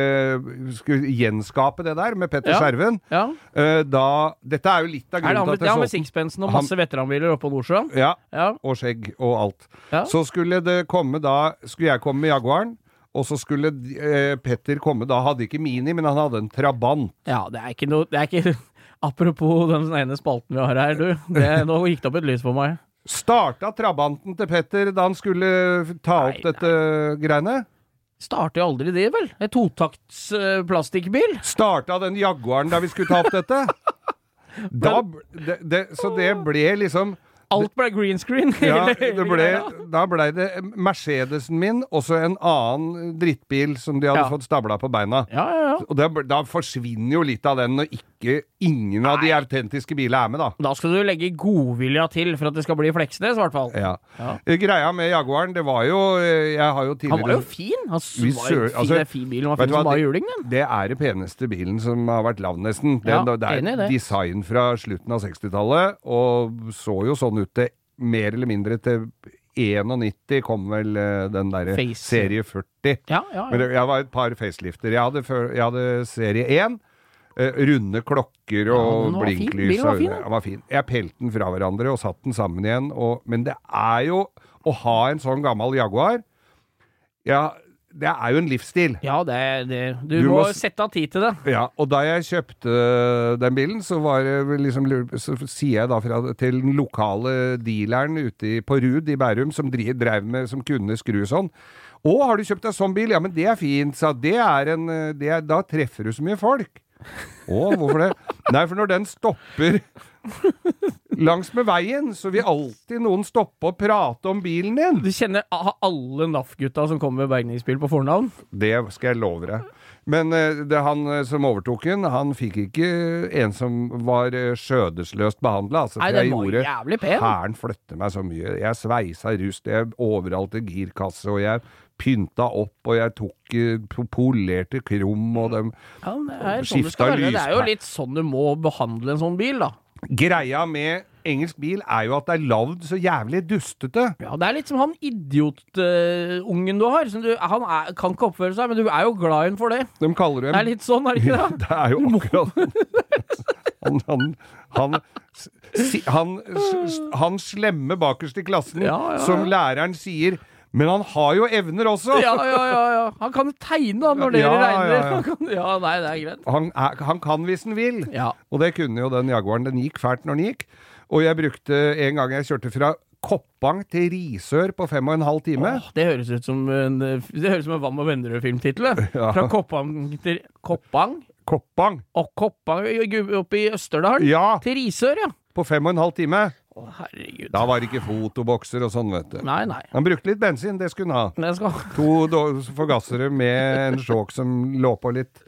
Skulle gjenskape det der med Petter Ja. Skjerven. Ja. Eh, da Dette er jo litt av grunnen til at ja, at med Sixpensen og masse veteranbiler oppe på Nordsjøen? Ja, Ja. og skjegg og alt. Så skulle det komme da Skulle jeg komme med Jaguaren. Og så skulle eh, Petter komme da, hadde ikke Mini, men han hadde en Trabant. Ja, det er ikke noe det er ikke, Apropos den ene spalten vi har her, du. Det, nå gikk det opp et lys for meg. Starta Trabanten til Petter da han skulle ta opp Nei, dette greiene? Starter jo aldri det, vel? En totakts uh, plastikkbil? Starta den Jaguaren da vi skulle ta opp dette? Da, det, det, så det ble liksom Alt ble green screen. Ja, det ble, da blei det Mercedesen min og så en annen drittbil som de hadde Ja. fått stabla på beina. Ja, ja, ja. Og det, da forsvinner jo litt av den når ikke ingen av de autentiske bilene er med, da. Da skal du legge godvilja til for at det skal bli Fleksnes, i hvert fall. Ja. Ja. Eh, Greia med Jaguaren, det var jo eh, Jeg har jo Han var jo fin! Han var jo fin, altså, fin bil. Han var fin som bare det- juling, den. Det er den peneste bilen som har vært lagd, nesten. Den, Ja, det er det. design fra slutten av 60-tallet, og så jo sånn ut til mer eller mindre til 91 kom vel eh, den derre serie 40. Ja, ja, Men det, jeg var et par facelifter. Jeg hadde, før, jeg hadde serie 1. eh, runde klokker og Ja, var blinklys. Var fin, den. den var fin. Jeg pelte den fra hverandre og satte den sammen igjen. Og, men det er jo å ha en sånn gammel Jaguar Ja, det er jo en livsstil. ja det, det Du, Du må må sette av tid til det. Ja, og da jeg kjøpte den bilen, så var det liksom Så sier jeg da fra, til den lokale dealeren ute i, på Rud i Bærum, som driv, drev med, som kunne skru sånn. Å, har du kjøpt deg sånn bil? Ja, men det er fint, sa. Det en eh, det Da treffer du så mye folk. Å, hvorfor det? Nei, for når den stopper langs med veien, så vil alltid noen stoppe og prate om bilen din. Du kjenner alle NAF-gutta som kommer med bergningsbil på fornavn? Det skal jeg love deg. Men eh, det, han eh, som overtok den, han fikk ikke en som var eh, skjødesløst behandla. Altså, Nei, den var gjorde jævlig pen. Hæren flytte meg så mye. Jeg sveisa rust, jeg overalt i girkasse, og jeg pynta opp, og jeg tok eh, polerte krum, og de Ja, skifta sånn lyspære. Det er jo litt sånn du må behandle en sånn bil, da. Greia med engelsk bil er jo at det er lagd så jævlig dustete. Ja, det er litt som han idiotungen du har. Du, han er, kan ikke oppføre seg, men du er jo glad i ham for det. De kaller dem Det er litt sånn, er det ikke det? Det er jo akkurat Han, han, han, han, han slemme bakerst i klassen, Ja, ja, ja. som læreren sier Men han har jo evner også! Ja, ja, ja. ja. Han kan tegne da, når dere Ja, regner. Han kan, ja, nei, det er greit. Han, han kan hvis han vil. Ja. Og det kunne jo den Jaguaren. Den gikk fælt når den gikk. Og jeg brukte en gang jeg kjørte fra Koppang til Risør på fem og en halv time. Åh, det høres ut som en, det høres som en Vann og Vennerød-filmtittel. Ja. Fra Koppang til Koppang Koppang! og Koppang oppe i Østerdalen? Ja! til Risør, ja. På fem og en halv time. Å, herregud. Da var det ikke fotobokser og sånn, vet du. Nei, nei. Han brukte litt bensin, det skulle han ha. Skal To forgassere med en sjåk som lå på litt.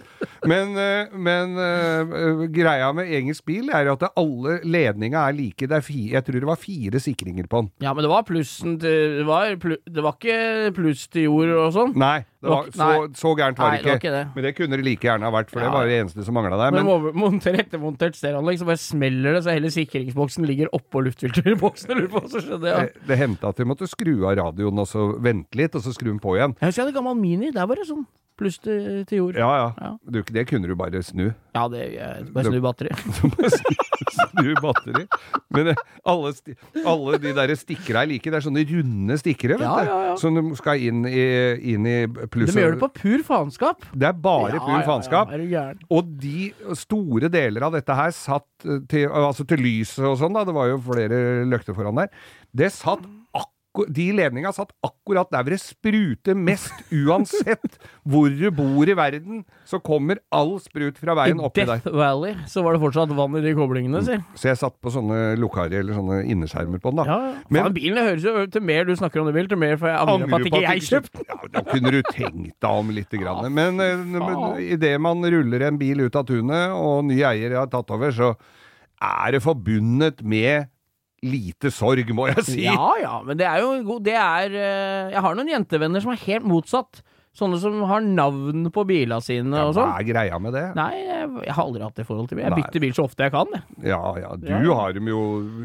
Men, eh, men eh, greia med engelsk bil er at alle ledninga er like. Det er jeg tror det var fire sikringer på den. Ja, men det var plussen til Det var, det var ikke pluss til jord og sånn? Nei, var, så, så gærent var Nei, det ikke. det. Men det kunne det like gjerne ha vært, for det var det eneste som mangla der. Men Men monter ettermontert stereoanlegg, så bare smeller det, så hele sikringsboksen ligger oppå luftfilterboksen. Lurer på, så jeg. det, det hendte at vi måtte skru av radioen og så vente litt, og så skru den på igjen. Jeg husker jeg hadde gammel Mini. Der var det sånn pluss til, til jord. Ja, ja. Ja. Du, det kunne du bare snu. Ja, det jeg, bare snu batteriet. Snu batteri. Men eh, alle, alle de der stikkere er like. Det er sånne runde stikkere, vet Ja, du. ja, ja. Som du skal inn i, inn i pluss De gjør det på pur faenskap. Det er bare Ja, pur faenskap. Ja, er. Og de store deler av dette her satt eh, til, altså til lyset og sånn, da. Det var jo flere løkter foran der. Det satt de ledninga satt akkurat der hvor det spruter mest, uansett hvor du bor i verden. Så kommer all sprut fra I veien oppi der. I Death Valley så var det fortsatt vann i de koblingene, si. Så jeg satt på sånne lukkare eller sånne innerskjermer på den, da. Ja, ja. Men- Faen, bilen høres jo til mer du snakker om det, Bill, til mer får jeg angre på at ikke jeg kjøpte. Ja, da kunne du tenkt deg om litt. Grann. Men, eh, men idet man ruller en bil ut av tunet, og ny eier har tatt over, så er det forbundet med lite sorg, må jeg si. Ja ja, men det er jo god Det er eh, Jeg har noen jentevenner som er helt motsatt. Sånne som har navn på bilene sine og Hva sånn. er greia med det? Nei, jeg, jeg har aldri hatt det forholdet til bil. Jeg Nei. bytter bil så ofte jeg kan. Jeg. Ja, ja, du Ja. har dem jo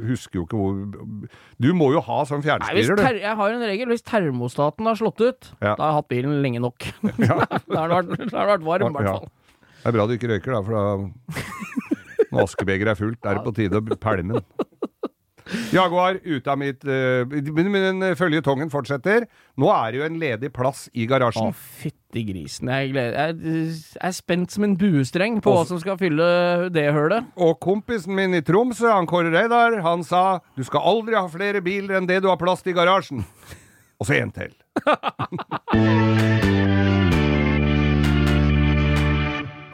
Husker jo ikke hvor Du må jo ha sånn fjernstyrer, du. jeg har en regel. Hvis termostaten har slått ut, Ja. da har jeg hatt bilen lenge nok. da har den vært, vært varm, i hvert fall. Det er bra du ikke røyker, da, for da Når askebegeret er fullt, er det på tide å pælme den. Jaguar ute av mitt uh, Men men føljetongen fortsetter. Nå er det jo en ledig plass i Å, garasjen. fytti grisen. Jeg, gleder, jeg, jeg er spent som en buestreng på hva som skal fylle det hølet. Og kompisen min i Tromsø, han Kåre Reidar, han sa du skal aldri ha flere biler enn det du har plass til i garasjen. Og så en til.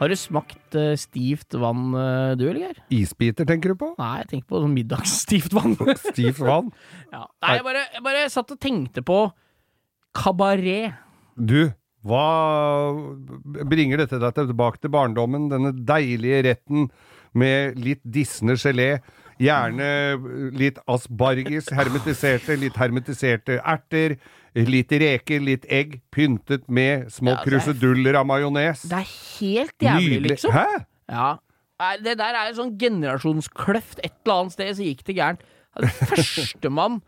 Har du smakt uh, stivt vann, uh, du, eller? Isbiter, tenker du på? Nei, jeg tenker på sånn middagsstivt vann. Stivt vann. ja. Nei, jeg bare, jeg bare satt og tenkte på kabaret. Du, hva bringer dette deg tilbake til barndommen? Denne deilige retten med litt dissende gelé. Gjerne litt asparges, hermetiserte, litt hermetiserte erter. Litt reker, litt egg, pyntet med små Ja, er- kruseduller av majones. Det er helt jævlig, Nydelig. liksom. Hæ? Ja. Det der er en sånn generasjonskløft. Et eller annet sted så gikk det gærent. Førstemann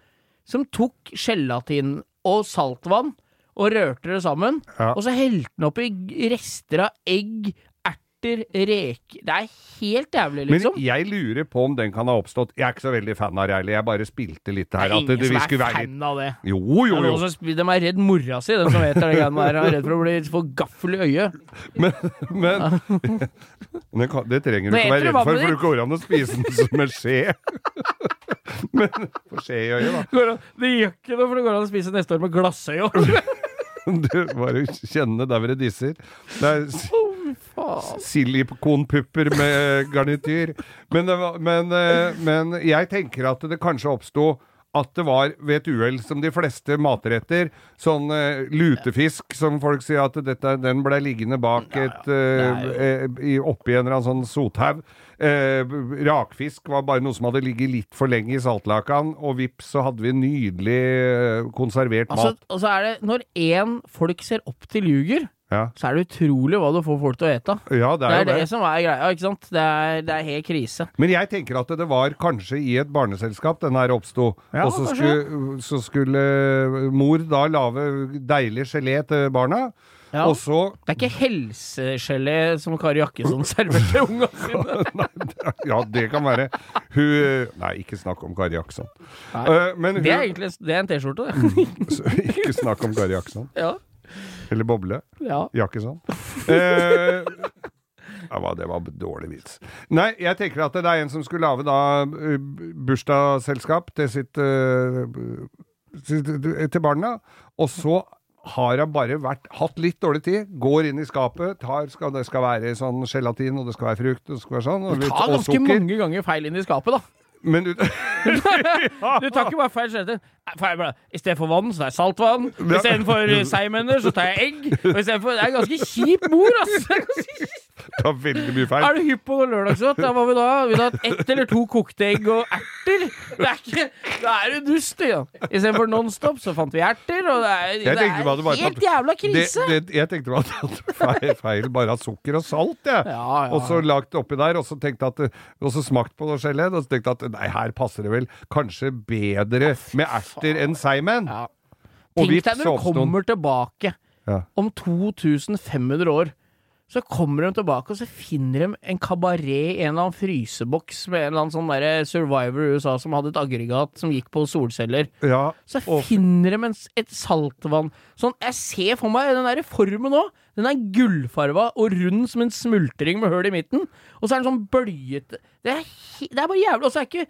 som tok gelatin og saltvann og rørte det sammen, Ja. og så helte den oppi rester av egg, erter, reker Det er helt jævlig, Men liksom. jeg lurer på om den kan ha oppstått. Jeg er ikke så veldig fan av Reilly, jeg bare spilte litt det her. er at det, ingen som er fan litt av det. Jo, Det jo, er jo. som De er redd mora si, de som vet det greiene der. Er redd for å bli få gaffel i øyet. Men, men, det, kan, det trenger du ikke være redd for, for det går an å spise den som en skje. Men få skje i øyet, da. Det gjør ikke noe, for det går an å spise neste år med glassøye òg. Du bare kjenne der hvor det disser. Det er. Silikonpupper med garnityr. Men, men, eh, men jeg tenker at det kanskje oppsto at det var ved et uhell, som de fleste matretter, sånn uh, lutefisk, som folk sier at dette, den ble liggende bak et uh, eh, oppi en eller annen sånn sothaug. Eh, rakfisk var bare noe som hadde ligget litt for lenge i saltlakan, og vips, så hadde vi nydelig eh, konservert Altså, mat. og så er det når én folk ser opp til ljuger, Ja. så er det utrolig hva du får folk til å ete. Ja, det Det er er jo det det. som er greia, ikke sant. Det er, det er helt krise. Men jeg tenker at det var kanskje i et barneselskap den her oppsto. Ja, og så skulle, så skulle mor da lage deilig gelé til barna. Ja. Og så Det er ikke helsegelé som Kari Jakkesson serverte unga sine. Nei, det- Ja, det kan være. Hun Nei, ikke snakk om Kari Jakkesson. Eh, hun Det er egentlig det er en T-skjorte, det. Ikke snakk om Kari Jakkesson. Ja. Eller Boble. ja. Jakkesson. Eh, ja, hva, det var dårlig vits. Nei, jeg tenker at det er en som skulle lage da eh, bursdagsselskap til sitt, uh, til barna, og så har han bare vært, hatt litt dårlig tid, går inn i skapet, tar, skal, det skal være sånn gelatin, og det skal være frukt, og det skal være sånn, og, Du tar ganske mange ganger feil inn i skapet, da. Men du, Du tar ikke bare feil gelatin. I stedet for vann, så tar jeg saltvann. Ja. Istedenfor seigmenner, så tar jeg egg. Og istedenfor Det er ganske kjip mor, Det tar veldig mye feil. Er du hypp på noe lørdagsgodt? Da må vi da Vi ha ett eller to kokte egg og erter. Det er ikke Da er du dust, du. Ja. Istedenfor Nonstop, så fant vi erter, og det er, det er helt tatt- jævla krise. det, jeg tenkte det var tatt feil, feil bare av sukker og salt, jeg. Ja, ja. Og så lagt oppi der, og så tenkte at Og så smakt på noe gelé, og så tenkte at nei, her passer det vel kanskje bedre med erter enn seigmenn. Ja. Tenk deg når du kommer tilbake Ja. om 2500 år. Så kommer de tilbake, og så finner de en kabaret i en eller annen fryseboks med en eller annen sånn derre survivor i USA som hadde et aggregat som gikk på solceller. Ja, Så og- finner de en, et saltvann Sånn, Jeg ser for meg den der formen nå. Den er gullfarva og rund som en smultring med hull i midten. Og så er den sånn bøljete Det er, det er bare jævlig. Og så er ikke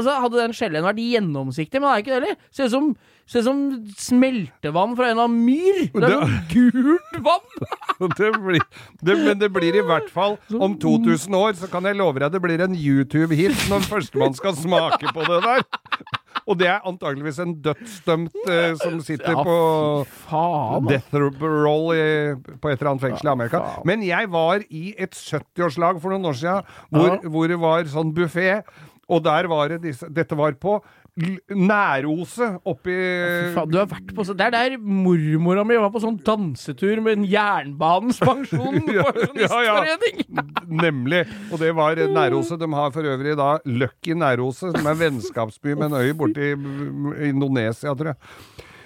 Altså Hadde den skjellen vært gjennomsiktig, men det er ikke det heller. Ser ut som, ser som smeltevann fra en av myr. Det er sånn gult vann! det blir, det, men det blir i hvert fall om 2000 år, så kan jeg love deg det blir en YouTube-hit når førstemann skal smake på det der. Og det er antageligvis en dødsdømt eh, som sitter Ja, på Faen. death roll i, på et eller annet fengsel i Amerika. Men jeg var i et 70-årslag for noen år siden hvor, Ja. hvor det var sånn buffé, og der var det disse Dette var på Næroset oppi faen, du har vært på så, Det er der mormora mi var på sånn dansetur med en Jernbanens Pensjon Ja, ja, ja. Nemlig. Og det var Næroset. De har for øvrig da Lucky Næroset, som er vennskapsby med en øy borti Indonesia, tror jeg.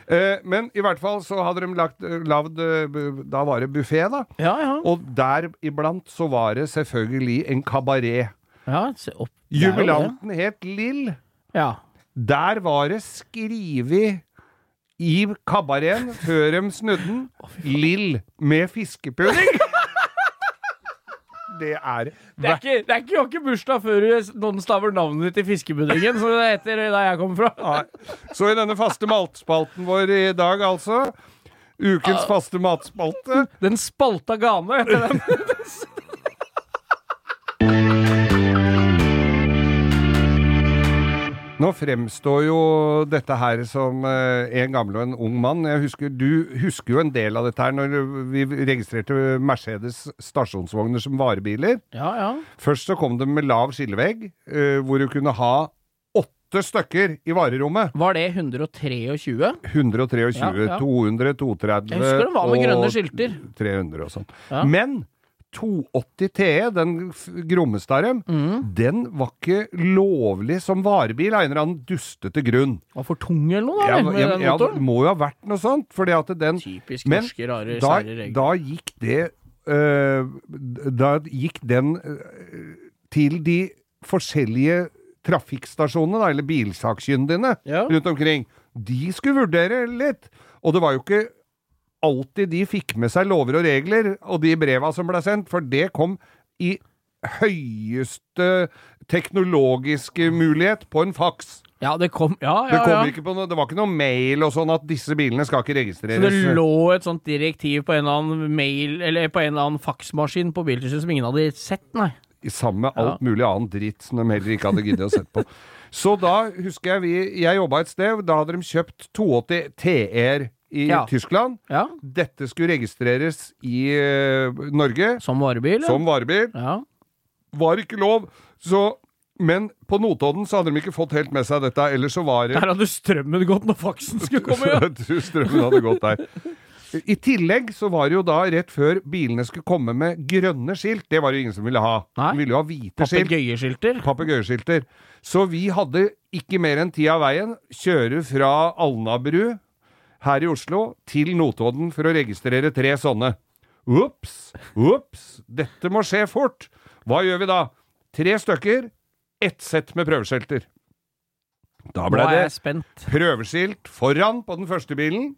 Eh, men i hvert fall så hadde de lagt, eh, Da var det buffé, da. Ja, ja. Og der iblant så var det selvfølgelig en kabaret. Ja se opp. Der er jo. Jubilanten het Lill. Ja. Der var det skrevet i kabareten, før de snudde den, 'Lill med fiskepudding'. Det er Det er ikke, det er ikke, har ikke bursdag før noen staver navnet ditt i fiskebuddingen, som det heter der jeg kommer fra. Nei. Så i denne faste matspalten vår i dag, altså Ukens faste matspalte. Den spalta gane heter den. Nå fremstår jo dette her som eh, en gammel og en ung mann. Jeg husker, du husker jo en del av dette her når vi registrerte Mercedes stasjonsvogner som varebiler. Ja, ja. Først så kom de med lav skillevegg, eh, hvor du kunne ha åtte stykker i varerommet. Var det 123? 123, Ja, ja. 200, 230 Jeg husker det var med grønne skilter. 300 og sånn. Men 280 TE, den grommeste av dem, Mm. den var ikke lovlig som varebil av en eller annen dustete grunn. Var for tung eller noe, da? Ja, med ja, den ja, det må jo ha vært noe sånt, fordi at den Typisk Men norske rare, da, sære regler. da gikk det øh, Da gikk den øh, til de forskjellige trafikkstasjonene, da, eller bilsakkyndigene Ja. rundt omkring. De skulle vurdere litt. Og det var jo ikke alltid de fikk med seg lover og regler, og de breva som ble sendt, for det kom i høyeste teknologiske mulighet på en faks. ja, det kom Ja, Det, kom ja. ikke på noe, det var ikke noe mail og sånn at disse bilene skal ikke Så det lå et sånt direktiv på en eller annen mail Eller på en eller annen faksmaskin på Biltilsynet som ingen hadde sett, nei. i sammen med alt mulig annen dritt som de heller ikke hadde giddet å sette på. Så da husker jeg vi Jeg jobba et sted, da hadde de kjøpt 82 TR i Ja. Tyskland. Ja, Dette skulle registreres i uh, Norge Som varebil, som varebil. ja. Var ikke lov. Så men på Notodden så hadde de ikke fått helt med seg dette, ellers så var det Der hadde strømmen gått når faksen skulle komme, ja. Strømmen hadde gått der. I tillegg så var det jo da rett før bilene skulle komme med grønne skilt. Det var det jo ingen som ville ha. Nei. De ville jo ha hvite skilt. Papegøyeskilter. Papegøyeskilter. Så vi hadde ikke mer enn tid av veien. Kjøre fra Alnabru her i Oslo til Notodden for å registrere tre sånne. Ops, ops, dette må skje fort. Hva gjør vi da? Tre stykker, ett sett med prøveskilter. Da ble det prøveskilt foran på den første bilen,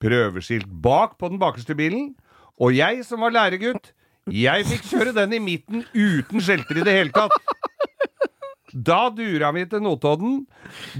prøveskilt bak på den bakerste bilen, og jeg som var læregutt, jeg fikk kjøre den i midten uten skjelter i det hele tatt. Da dura vi til Notodden.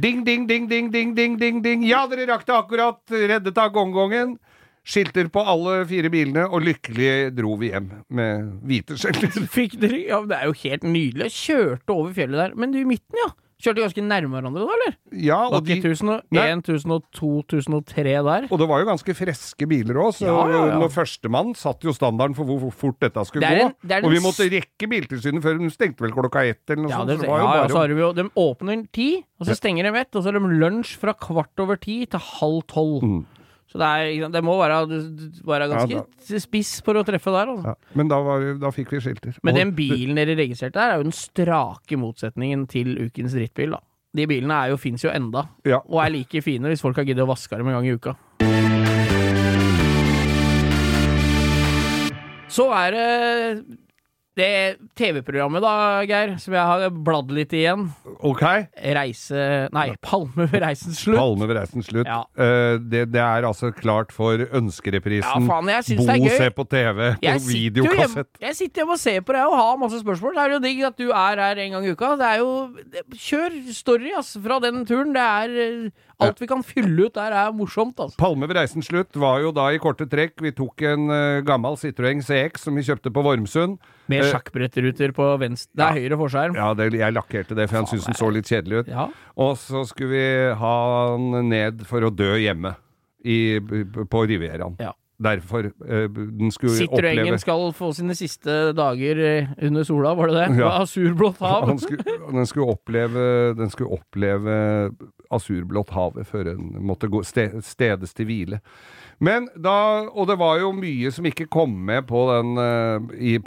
Ding, ding, ding, ding, ding, ding, ding, ding. Ja, dere rakk det akkurat. Reddet av gongongen. Skilter på alle fire bilene, og lykkelig dro vi hjem med hvite skilter. Fikk dere Ja, det er jo helt nydelig. Kjørte over fjellet der. Men du i midten, ja. Kjørte ganske nærme hverandre da, eller? Ja, og, de, ikke 1001, 1000 og 2003 der? og det var jo ganske friske biler òg, så Ja, ja, ja. førstemann satte jo standarden for hvor fort dette skulle Det en, gå. det og vi måtte rekke Biltilsynet før de stengte vel klokka ett eller noe Ja, sånt. det, så det ja, var jo ja, bare så har vi jo De åpner ti, og så stenger de ett, og så har de lunsj fra kvart over ti til halv tolv. Mm. Så det, er, det må være, være ganske spiss for å treffe der, altså. ja, Men da, var, da fikk vi skilter. Men den bilen dere registrerte der, er jo den strake motsetningen til ukens drittbil, da. De bilene er jo, fins jo enda, Ja. og er like fine hvis folk har giddet å vaske dem en gang i uka. Så er det det TV-programmet da, Geir, som jeg har bladd litt igjen. Ok. Reise Nei, Palme ved reisens slutt. Palme ved reisens slutt. Ja. Uh, det, det er altså klart for Ja, ønskereprisen. faen, jeg synes Bo det er gøy. se på TV på Jeg sitter, Hjem, jeg sitter hjemme og ser på det og har masse spørsmål. Det er jo digg at du er her en gang i uka. Det er jo det, Kjør story, ass, fra den turen. Det er eh, Alt vi kan fylle ut der, er morsomt, altså. Palme ved reisens slutt var jo da i korte trekk Vi tok en uh, gammel Citroën CX som vi kjøpte på Vormsund. Med Eh, sjakkbrettruter på venstre Det er høyre forskjerm. Ja, det, jeg lakkerte det, for han syntes den så litt kjedelig ut. Ja. Og så skulle vi ha han ned for å dø hjemme i, på Rivieraen. Ja. Derfor eh, den skulle Sitter oppleve skal få sine siste dager eh, under sola, var det det? Ja. Asurblått hav. Skulle, den skulle oppleve Den skulle oppleve asurblått havet før den måtte gå stedes til hvile. Men da Og det var jo mye som ikke kom med på den uh, i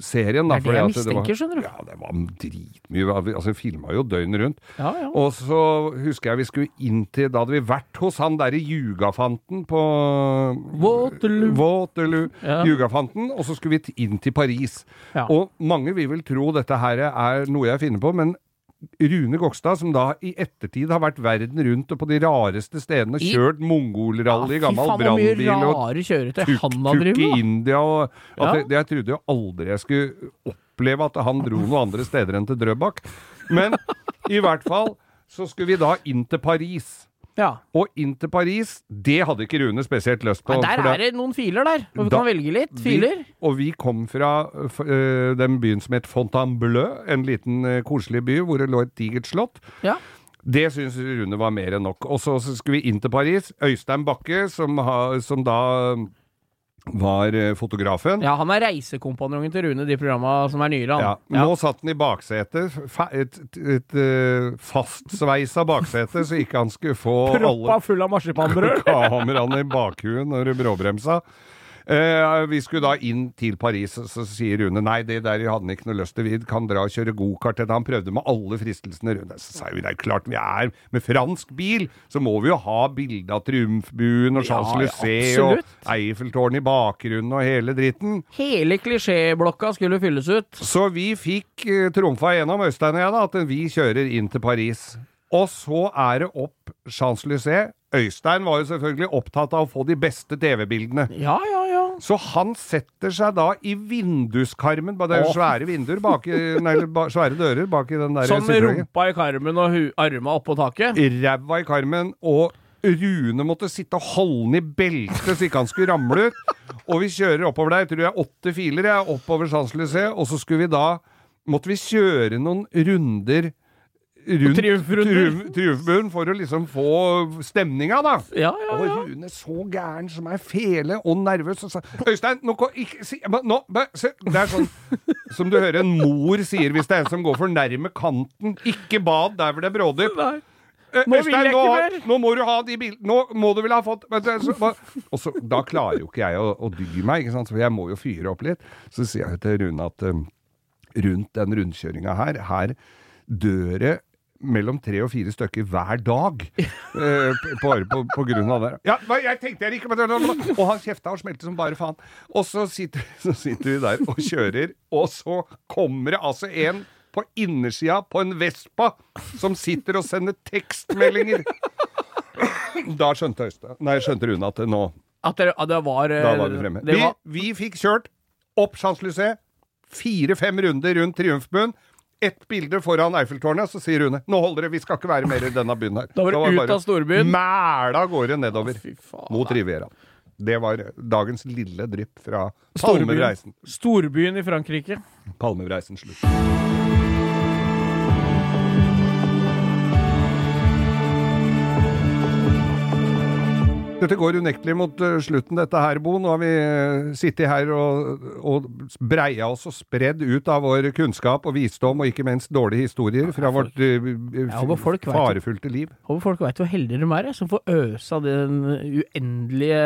serien. Da, Det er det jeg at det var- mistenker, skjønner du. Ja, det var dritmye. Altså, filma jo døgnet rundt. Ja, ja. Og så husker jeg vi skulle inn til Da hadde vi vært hos han derre Jugafanten på Waterloo. Waterloo. Ja. Jugafanten. Og så skulle vi inn til Paris. Ja. Og mange vil vel tro dette her er noe jeg finner på, men Rune Gokstad, som da i ettertid har vært verden rundt og på de rareste stedene I- kjørt mongolrally, ja, gammel brannbil og tuk-tuk i. India og Ja. jeg, jeg trodde jo aldri jeg skulle oppleve at han dro noen andre steder enn til Drøbak. Men i hvert fall så skulle vi da inn til Paris. Ja. Og inn til Paris, det hadde ikke Rune spesielt lyst på. Nei, der er det noen filer der, og vi Da- kan velge litt. Filer. Vi, og vi kom fra uh, den byen som het Fontainebleau, en liten uh, koselig by hvor det lå et digert slott. Ja. Det syns Rune var mer enn nok. Og så, skulle vi inn til Paris. Øystein Bakke, som, ha, som da var uh, fotografen. ja, han er reisekompanjongen til Rune, de programma som er nyere, Ja, han. Ja. Nå satt han i baksetet, et, et, et uh, fastsveisa baksete, så ikke han skulle få Proppa alle full av marsipanbrød. kameraene i bakhuet når du Eh, vi skulle da inn til Paris, så, så sier Rune nei, det der hadde han ikke noe lyst til. Vi kan dra og kjøre gokart. Han prøvde med alle fristelsene. Rune. Så sa vi det er klart vi er med fransk bil, så må vi jo ha bilde av Triumfbuen og Ja, Champs-Élysées og absolutt. Eiffeltårnet i bakgrunnen og hele dritten. Hele klisjéblokka skulle fylles ut. Så vi fikk uh, trumfa gjennom Øystein og jeg, da, at vi kjører inn til Paris. Og så er det opp Champs-Élysées. Øystein var jo selvfølgelig opptatt av å få de beste TV-bildene. Ja, ja, ja. Så han setter seg da i vinduskarmen Det er jo svære vinduer bak i, nei, svære dører bak i den der Sånn med rumpa i karmen og arma oppå taket. Ræva i karmen, og Rune måtte sitte og holde den i beltet så ikke han skulle ramle ut. Og vi kjører oppover der, jeg tror jeg åtte filer, jeg, oppover Champs-Élysées, og så skulle vi da Måtte vi kjøre noen runder rundt triumfburen triumf- for å liksom få stemninga, da. Ja, ja, Og ja. Rune så gæren som ei fele og nervøs og sa Øystein, nå, ikke, si, nå, se. Det er sånn som du hører en mor sier hvis det er en som går for nærme kanten. Ikke bad der hvor det er brådyp. Nå jeg nå, nå må du ha de bildene Nå må du vel ha fått Og så, Da klarer jo ikke jeg å, å dy meg, ikke sant? for jeg må jo fyre opp litt. Så sier jeg til Rune at um, rundt den rundkjøringa her, her dør det mellom tre og fire stykker hver dag. eh, bare på, på grunn av det. Ja, jeg tenkte jeg ikke på det! Og han kjefta og smelte som bare faen. Og så sitter, så sitter vi der og kjører, og så kommer det altså en på innersida på en Vespa som sitter og sender tekstmeldinger. Da skjønte Øystein Nei, skjønte Rune at det nå At det, at det var eh, Da var vi fremme. Det Vi, var, vi fikk kjørt opp Champs-Élysées, fire-fem runder rundt Triumfbuen. Ett bilde foran Eiffeltårnet, så sier Rune nå holder det, vi skal ikke være mer i denne byen her. Da var det ut bare av storbyen. Mæla gårde nedover faen. mot Riviera. Det var dagens lille drypp fra Storbyen. Storbyen i Frankrike. Palmevreisen slutt. Dette går unektelig mot eh, slutten, dette her, Bo. Nå har vi eh, sittet her og, og breia oss og spredd ut av vår kunnskap og visdom, og ikke minst dårlige historier fra vårt eh, folk vet jo- farefullte liv. Håper folk veit hvor heldige de er, som får øse av den uendelige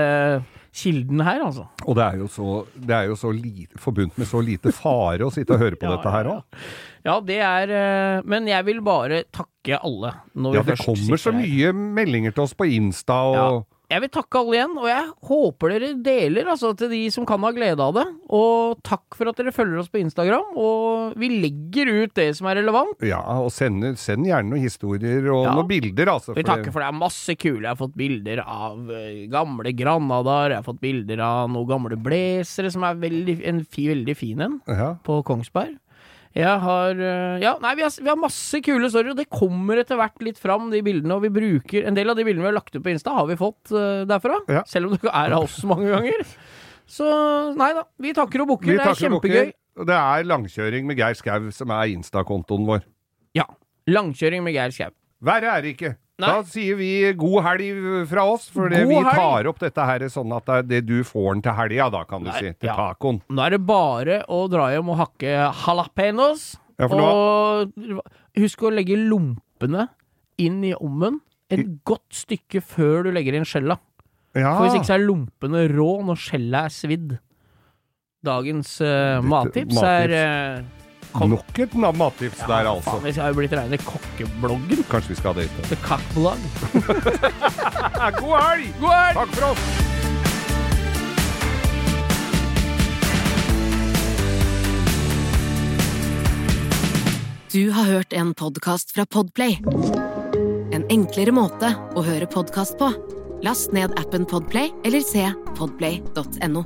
kilden her, altså. Og det er jo så, det er jo så lite, forbundet med så lite fare å sitte og høre på Ja, dette her ja, òg. Ja, det er eh, Men jeg vil bare takke alle. Når Ja, det kommer så mye meldinger til oss på Insta og Ja. Jeg vil takke alle igjen, og jeg håper dere deler, altså til de som kan ha glede av det. Og takk for at dere følger oss på Instagram, og vi legger ut det som er relevant. Ja, og send, send gjerne noen historier og Ja. noen bilder, altså. Vi takker det- for det er masse kule. Jeg har fått bilder av eh, gamle Granadaer, jeg har fått bilder av noen gamle blazere som er veldig, en fi, veldig fin en, Ja. på Kongsberg. Jeg har eh, Ja, nei, vi har, vi har masse kule storyer, og det kommer etter hvert litt fram, de bildene. Og vi bruker En del av de bildene vi har lagt ut på Insta, har vi fått uh, derfra. Ja. Selv om det ikke er av oss mange ganger. Så nei da. Vi takker og bukker. Det er kjempegøy. Det er langkjøring med Geir Skau som er Insta-kontoen vår. Ja. Langkjøring med Geir Skau. Verre er det ikke. Nei. Da sier vi god helg fra oss, for God vi helg. tar opp dette her sånn at det det du får den til helga, da, kan du Nei, si. Til ja. tacoen. Nå er det bare å dra hjem og hakke jalapeños. Ja, og husk å legge lompene inn i ommen et godt stykke før du legger inn skjella. Ja. For hvis ikke så er lompene rå når skjellet er svidd. Dagens uh, mattips mattips. er eh, kom- Nok et mattips ja, der, altså. Faen, vi har jo blitt reine kokkebloggen. Kanskje vi skal ha det ute. The Cockblog. God helg! God helg! Takk for oss! Du har hørt en podkast fra Podplay. En enklere måte å høre podkast på. Last ned appen Podplay eller se podplay.no.